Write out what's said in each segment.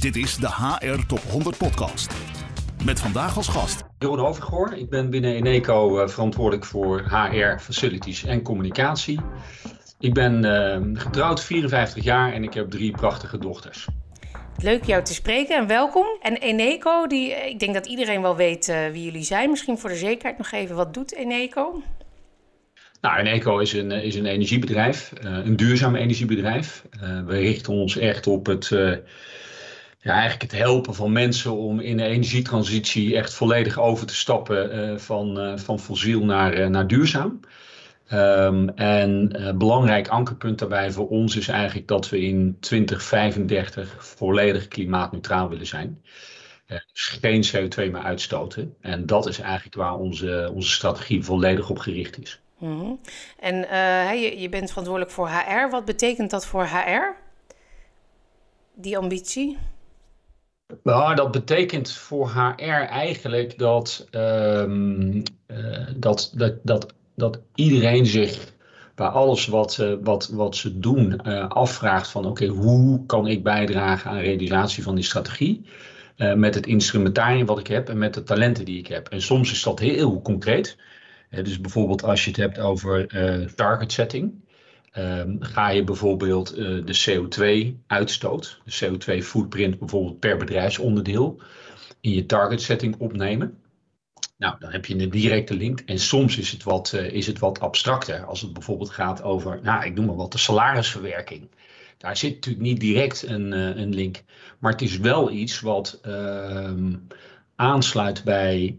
Dit is de HR Top 100 Podcast. Met vandaag als gast. Jeroen Overgoor. Ik ben binnen Eneco uh, verantwoordelijk voor HR, facilities en communicatie. Ik ben uh, getrouwd, 54 jaar en ik heb drie prachtige dochters. Leuk jou te spreken en welkom. En Eneco, die, ik denk dat iedereen wel weet uh, wie jullie zijn. Misschien voor de zekerheid nog even, wat doet Eneco? Nou, Eneco is een, is een energiebedrijf, uh, een duurzaam energiebedrijf. We richten ons echt op het, uh, ja, eigenlijk het helpen van mensen om in de energietransitie echt volledig over te stappen van, van fossiel naar, naar duurzaam. Um, en een belangrijk ankerpunt daarbij voor ons is eigenlijk dat we in 2035 volledig klimaatneutraal willen zijn. Dus geen CO2 meer uitstoten. En dat is eigenlijk waar onze, onze strategie volledig op gericht is. -hmm. En je, je, bent verantwoordelijk voor HR. Wat betekent dat voor HR? Die ambitie? Nou, dat betekent voor HR eigenlijk dat, um, uh, dat, dat, dat, dat iedereen zich bij alles wat, uh, wat, wat ze doen afvraagt van oké, hoe kan ik bijdragen aan de realisatie van die strategie? met het instrumentarium wat ik heb en met de talenten die ik heb. En soms is dat heel concreet. dus bijvoorbeeld als je het hebt over target setting. Um, ga je bijvoorbeeld uh, de CO2-uitstoot, de CO2-footprint bijvoorbeeld per bedrijfsonderdeel, in je target setting opnemen. Nou, dan heb je een directe link. En soms is het wat, uh, is het wat abstracter. Als het bijvoorbeeld gaat over, nou, ik noem maar wat, de salarisverwerking. Daar zit natuurlijk niet direct een, uh, een link. Maar het is wel iets wat uh, aansluit bij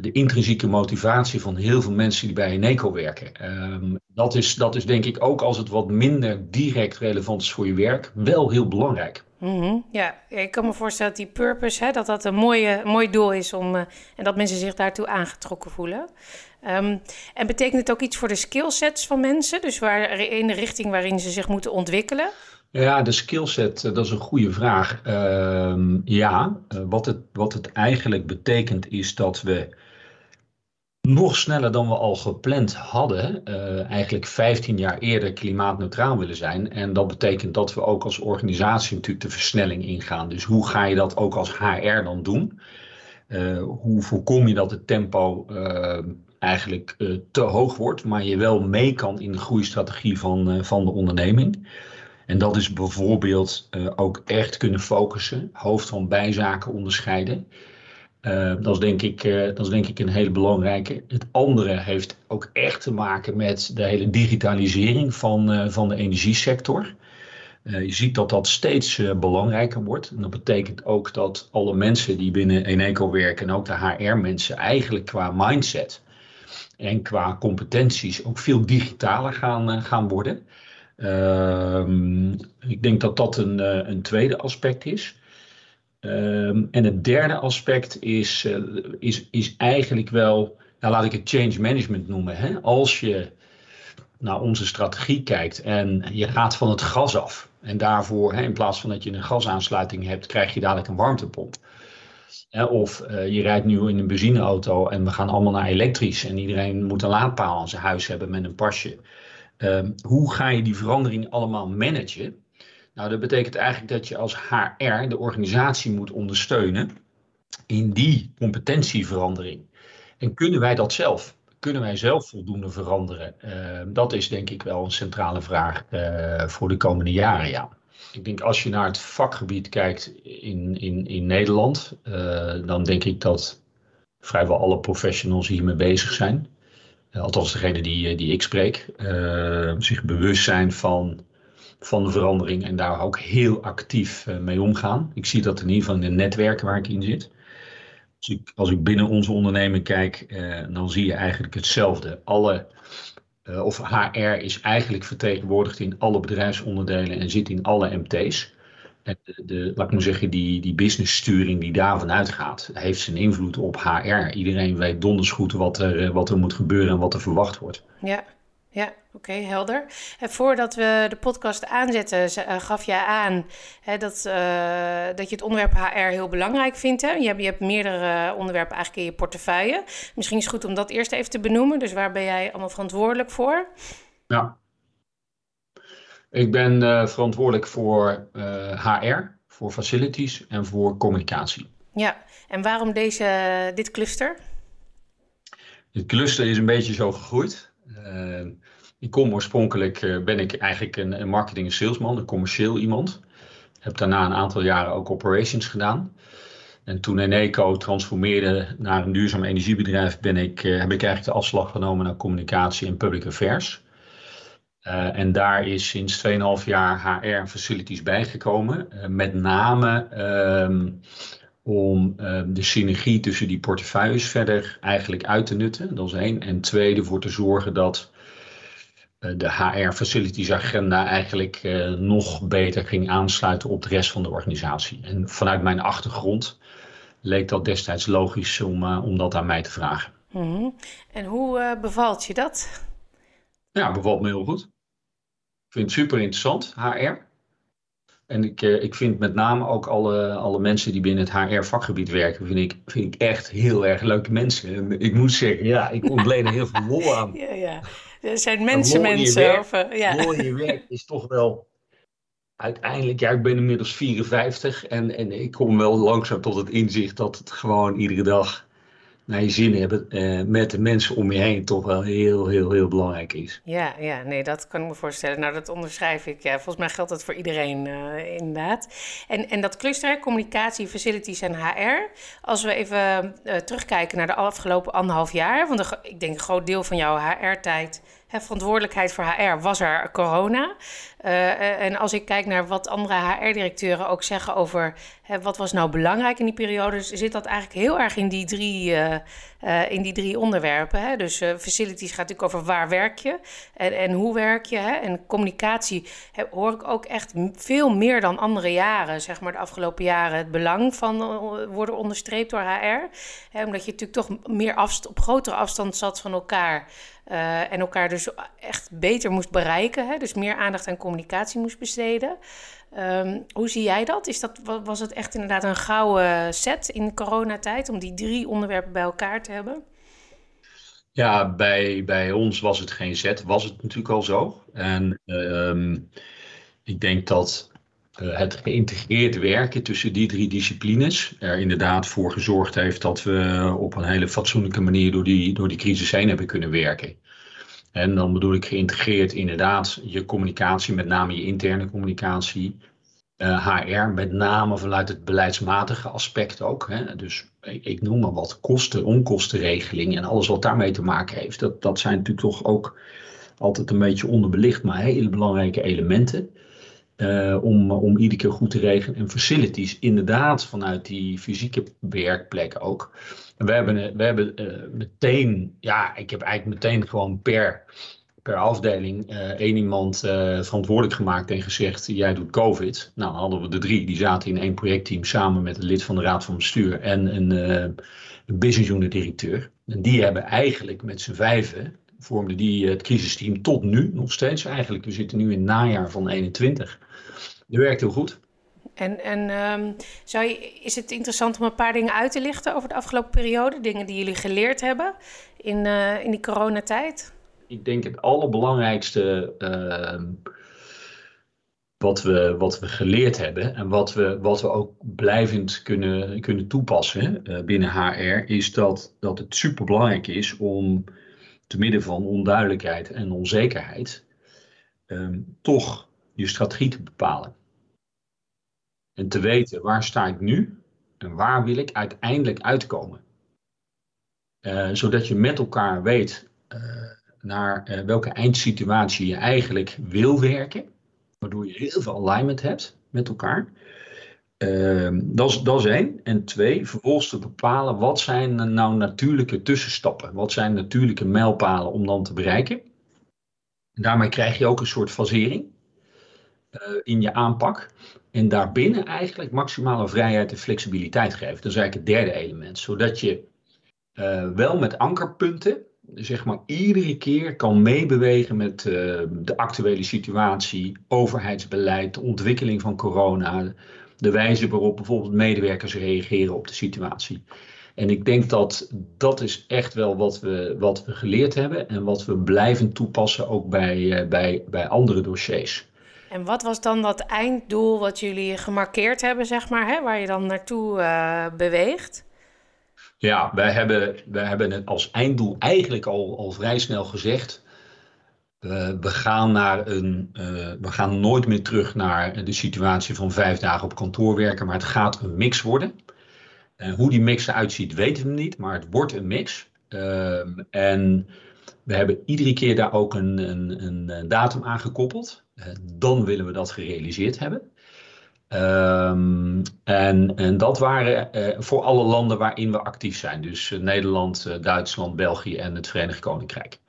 de intrinsieke motivatie van heel veel mensen die bij Eneco werken. Um, dat, is, dat is denk ik ook als het wat minder direct relevant is voor je werk, wel heel belangrijk. Mm -hmm. Ja, ik kan me voorstellen dat die purpose, hè, dat dat een mooie, mooi doel is om, uh, en dat mensen zich daartoe aangetrokken voelen. Um, en betekent het ook iets voor de skillsets van mensen? Dus waar, in de richting waarin ze zich moeten ontwikkelen? Ja, de skillset, dat is een goede vraag. Uh, ja, uh, wat, het, wat het eigenlijk betekent is dat we nog sneller dan we al gepland hadden, uh, eigenlijk 15 jaar eerder klimaatneutraal willen zijn. En dat betekent dat we ook als organisatie natuurlijk de versnelling ingaan. Dus hoe ga je dat ook als HR dan doen? Uh, hoe voorkom je dat het tempo uh, eigenlijk te hoog wordt, maar je wel mee kan in de groeistrategie van, van de onderneming? En dat is bijvoorbeeld ook echt kunnen focussen, hoofd van bijzaken onderscheiden. Uh, dat, is denk ik, uh, dat denk ik een hele belangrijke. Het andere heeft ook echt te maken met de hele digitalisering van, van de energiesector. je ziet dat dat steeds belangrijker wordt. En dat betekent ook dat alle mensen die binnen Eneco werken en ook de HR-mensen eigenlijk qua mindset en qua competenties ook veel digitaler gaan, gaan worden. Um, ik denk dat dat een, een tweede aspect is. Um, en het derde aspect is, uh, is, is eigenlijk wel, nou laat ik het change management noemen. Hè? Als je naar onze strategie kijkt en je gaat van het gas af. En daarvoor, hè, in plaats van dat je een gasaansluiting hebt, krijg je dadelijk een warmtepomp. Of uh, je rijdt nu in een benzineauto en we gaan allemaal naar elektrisch. En iedereen moet een laadpaal aan zijn huis hebben met een pasje. Um, hoe ga je die verandering allemaal managen? Nou, dat betekent eigenlijk dat je als HR de organisatie moet ondersteunen in die competentieverandering. En kunnen wij dat zelf? Kunnen wij zelf voldoende veranderen? Uh, dat is denk ik wel een centrale vraag uh, voor de komende jaren, ja. Ik denk als je naar het vakgebied kijkt in, in, in Nederland, uh, dan denk ik dat vrijwel alle professionals hiermee bezig zijn. Uh, althans degene die, die ik spreek, zich bewust zijn van, van de verandering en daar ook heel actief uh, mee omgaan. Ik zie dat in ieder geval in de netwerken waar ik in zit. Als ik, als ik binnen onze onderneming kijk, dan zie je eigenlijk hetzelfde. Alle, of HR is eigenlijk vertegenwoordigd in alle bedrijfsonderdelen en zit in alle MT's. De, laat ik maar zeggen, die, die businesssturing die daarvan uitgaat, heeft zijn invloed op HR. Iedereen weet donders goed wat er, wat er moet gebeuren en wat er verwacht wordt. Ja, ja oké, okay, helder. En voordat we de podcast aanzetten, gaf jij aan hè, dat, uh, dat je het onderwerp HR heel belangrijk vindt. Hè? Je, hebt, je hebt meerdere onderwerpen eigenlijk in je portefeuille. Misschien is het goed om dat eerst even te benoemen. Dus waar ben jij allemaal verantwoordelijk voor? Ja, ik ben uh, verantwoordelijk voor uh, HR, voor facilities en voor communicatie. Ja, en waarom deze, dit cluster? Het cluster is een beetje zo gegroeid. Uh, ik kom oorspronkelijk, uh, ben ik eigenlijk een, een marketing- en salesman, een commercieel iemand. Heb daarna een aantal jaren ook operations gedaan. En toen Eneco transformeerde naar een duurzaam energiebedrijf, ben ik, uh, heb ik eigenlijk de afslag genomen naar communicatie en public affairs. En daar is sinds 2,5 jaar HR Facilities bijgekomen. Uh, met name um, om um, de synergie tussen die portefeuilles verder eigenlijk uit te nutten. Dat is één. En twee, ervoor te zorgen dat uh, de HR Facilities agenda eigenlijk nog beter ging aansluiten op de rest van de organisatie. En vanuit mijn achtergrond leek dat destijds logisch om, om dat aan mij te vragen. Mm -hmm. En hoe bevalt je dat? Ja, bevalt me heel goed. Ik vind het super interessant, HR. En ik, uh, ik vind met name ook alle, alle mensen die binnen het HR-vakgebied werken, vind ik, vind ik echt heel erg leuke mensen. En ik moet zeggen, ja, ik ontleen er heel veel lol aan. Ja, ja. Er zijn mensen, mensen. Werk, of, ja. Je werk is toch wel uiteindelijk, ja, ik ben inmiddels 54 en, en ik kom wel langzaam tot het inzicht dat het gewoon iedere dag naar je zin hebben uh, met de mensen om je heen toch wel heel, heel, heel belangrijk is. Ja, ja, nee, dat kan ik me voorstellen. Nou, dat onderschrijf ik. Ja, volgens mij geldt dat voor iedereen uh, inderdaad. En, en dat cluster, communicatie, facilities en HR. Als we even uh, terugkijken naar de afgelopen anderhalf jaar, want ik denk een groot deel van jouw HR-tijd verantwoordelijkheid voor HR was er corona. Uh, en als ik kijk naar wat andere HR-directeuren ook zeggen over hè, wat was nou belangrijk in die periode, zit dat eigenlijk heel erg in die drie, uh, in die drie onderwerpen. Hè? Dus facilities gaat natuurlijk over waar werk je en, en hoe werk je. Hè? En communicatie hè, hoor ik ook echt veel meer dan andere jaren, zeg maar de afgelopen jaren, het belang van worden onderstreept door HR. Hè? Omdat je natuurlijk toch meer op grotere afstand zat van elkaar. En elkaar dus echt beter moest bereiken. Hè? Dus meer aandacht aan communicatie moest besteden. Um, hoe zie jij dat? Is dat? Was het echt inderdaad een gouden set in de coronatijd om die drie onderwerpen bij elkaar te hebben? Ja, bij, bij ons was het geen set, was het natuurlijk al zo. En um, ik denk dat uh, het geïntegreerd werken tussen die drie disciplines er inderdaad voor gezorgd heeft dat we op een hele fatsoenlijke manier door die, door die crisis heen hebben kunnen werken. En dan bedoel ik geïntegreerd inderdaad je communicatie, met name je interne communicatie. HR, met name vanuit het beleidsmatige aspect ook. Hè. Dus ik, ik, noem maar wat kosten, onkostenregeling en alles wat daarmee te maken heeft. Dat, dat zijn natuurlijk toch ook altijd een beetje onderbelicht, maar hele belangrijke elementen. Uh, om, om iedere keer goed te regelen. En facilities, inderdaad, vanuit die fysieke werkplek ook. We hebben, we hebben uh, meteen, ja, ik heb eigenlijk meteen gewoon per, per afdeling uh, één iemand verantwoordelijk gemaakt en gezegd: jij doet COVID. Nou, hadden we de drie, die zaten in één projectteam samen met een lid van de Raad van Bestuur en een, een business unit directeur. En die hebben eigenlijk met z'n vijven vormden die het crisisteam tot nu nog steeds eigenlijk. We zitten nu in het najaar van 21. Dat werkt heel goed. En, en um, zou je, is het interessant om een paar dingen uit te lichten over de afgelopen periode? Dingen die jullie geleerd hebben in, uh, in die coronatijd? Ik denk het allerbelangrijkste uh, wat, we, wat we geleerd hebben en wat we, wat we ook blijvend kunnen, kunnen toepassen uh, binnen HR, is dat, dat het superbelangrijk is om te midden van onduidelijkheid en onzekerheid um, toch je strategie te bepalen. En te weten waar sta ik nu en waar wil ik uiteindelijk uitkomen. Uh, zodat je met elkaar weet uh, naar uh, welke eindsituatie je eigenlijk wil werken. Waardoor je heel veel alignment hebt met elkaar. Ehm, dat, is, één. En twee, vervolgens te bepalen wat zijn nou natuurlijke tussenstappen. Wat zijn natuurlijke mijlpalen om dan te bereiken. En daarmee krijg je ook een soort fasering uh, in je aanpak. En daarbinnen eigenlijk maximale vrijheid en flexibiliteit geven. Dat is eigenlijk het derde element. Zodat je uh, wel met ankerpunten, zeg maar, iedere keer kan meebewegen met uh, de actuele situatie, overheidsbeleid, de ontwikkeling van corona, de wijze waarop bijvoorbeeld medewerkers reageren op de situatie. En ik denk dat dat is echt wel wat we, wat we geleerd hebben en wat we blijven toepassen ook bij, uh, bij, bij andere dossiers. En wat was dan dat einddoel wat jullie gemarkeerd hebben, zeg maar, hè, waar je dan naartoe uh, beweegt? Ja, wij hebben, wij hebben het als einddoel eigenlijk al, al vrij snel gezegd. Uh, we, gaan naar een, uh, we gaan nooit meer terug naar de situatie van vijf dagen op kantoor werken, maar het gaat een mix worden. Uh, hoe die mix eruit ziet, weten we niet, maar het wordt een mix. Ehm, en we hebben iedere keer daar ook een, een, een datum aan gekoppeld. dan willen we dat gerealiseerd hebben. Um, en, en, dat waren voor alle landen waarin we actief zijn. Dus Nederland, Duitsland, België en het Verenigd Koninkrijk.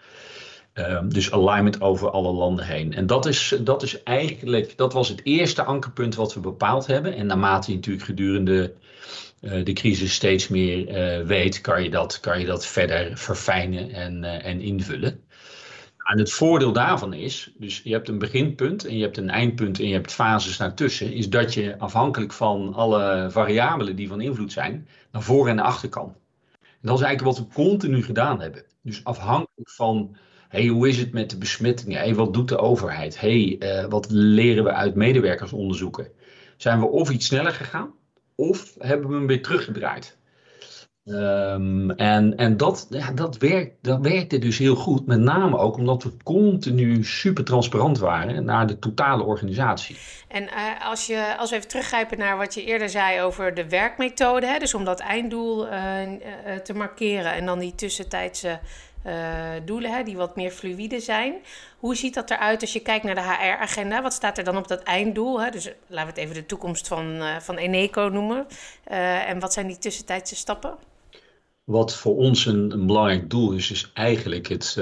Um, dus alignment over alle landen heen. En dat is, dat is eigenlijk, dat was het eerste ankerpunt wat we bepaald hebben. En naarmate je natuurlijk gedurende de crisis steeds meer weet, kan je, dat, kan je dat verder verfijnen en, en invullen. En het voordeel daarvan is, dus je hebt een beginpunt en je hebt een eindpunt en je hebt fases daartussen, is dat je afhankelijk van alle variabelen die van invloed zijn, naar voren en naar achter kan. En dat is eigenlijk wat we continu gedaan hebben. Dus afhankelijk van, hey, hoe is het met de besmettingen? Hey, wat doet de overheid? Hey, uh, wat leren we uit medewerkersonderzoeken? Zijn we of iets sneller gegaan, of hebben we hem weer teruggedraaid? Um, en en dat, ja, dat, werkt, dat werkte dus heel goed, met name ook omdat we continu super transparant waren naar de totale organisatie. En uh, als, je, als we even teruggrijpen naar wat je eerder zei over de werkmethode, hè, dus om dat einddoel uh, te markeren en dan die tussentijdse doelen, hè, die wat meer fluïde zijn. Hoe ziet dat eruit als je kijkt naar de HR-agenda? Wat staat er dan op dat einddoel? Hè? Dus laten we het even de toekomst van, van Eneco noemen. en wat zijn die tussentijdse stappen? Wat voor ons een, een, belangrijk doel is, is eigenlijk het,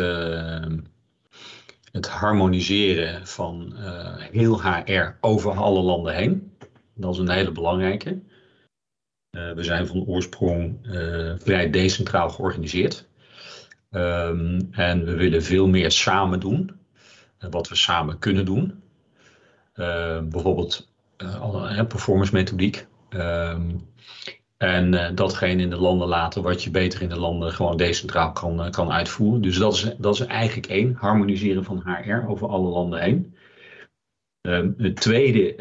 het harmoniseren van heel HR over alle landen heen. Dat is een hele belangrijke. We zijn van oorsprong vrij decentraal georganiseerd. Um, en we willen veel meer samen doen. wat we samen kunnen doen. bijvoorbeeld performance methodiek. Um, en uh, datgene in de landen laten wat je beter in de landen gewoon decentraal kan, kan uitvoeren. Dus dat is, dat is eigenlijk één, harmoniseren van HR over alle landen heen. Het tweede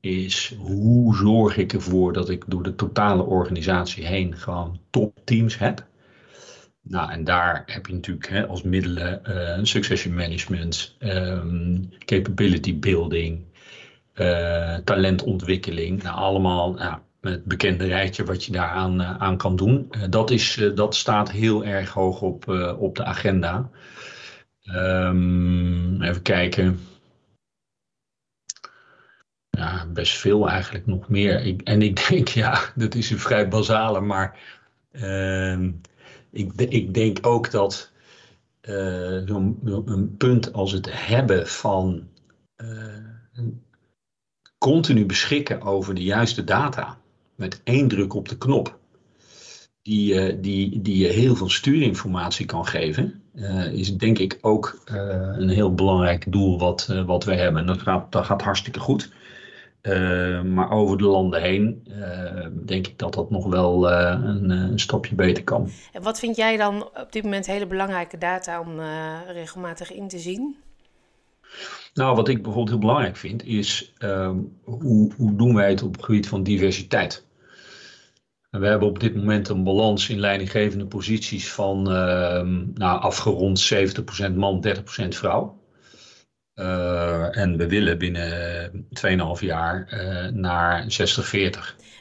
is hoe zorg ik ervoor dat ik door de totale organisatie heen gewoon topteams heb. Nou, en daar heb je natuurlijk hè, als middelen uh, succession management, um, capability building, talentontwikkeling. Nou, allemaal nou, het bekende rijtje wat je daaraan uh, aan kan doen. Dat, is, dat staat heel erg hoog op, op de agenda. Um, even kijken. Ja, best veel eigenlijk nog meer. En ik denk, ja, dat is een vrij basale, maar ehm, ik, ik denk ook dat zo'n een punt als het hebben van continu beschikken over de juiste data met één druk op de knop, die, uh, die, die je heel veel stuurinformatie kan geven, is denk ik ook een heel belangrijk doel wat, wat we hebben. En dat gaat, dat gaat hartstikke goed. Maar over de landen heen denk ik dat dat nog wel een, een, stapje beter kan. En wat vind jij dan op dit moment hele belangrijke data om regelmatig in te zien? Nou, wat ik bijvoorbeeld heel belangrijk vind, is um, hoe, hoe doen wij het op het gebied van diversiteit? we hebben op dit moment een balans in leidinggevende posities van uh, nou, afgerond 70% man, 30% vrouw. Uh, en we willen binnen 2,5 jaar uh, naar 60-40.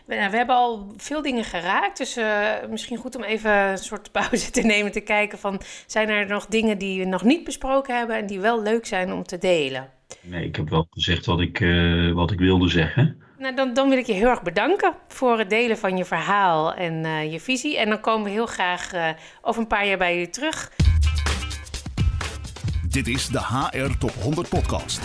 We, we hebben al veel dingen geraakt, dus uh, misschien goed om even een soort pauze te nemen, te kijken van zijn er nog dingen die we nog niet besproken hebben en die wel leuk zijn om te delen? Nee, ik heb wel gezegd wat ik, wat ik wilde zeggen. Nou, dan, dan wil ik je heel erg bedanken voor het delen van je verhaal en uh, je visie. En dan komen we heel graag uh, over een paar jaar bij jullie terug. Dit is de HR Top 100 Podcast.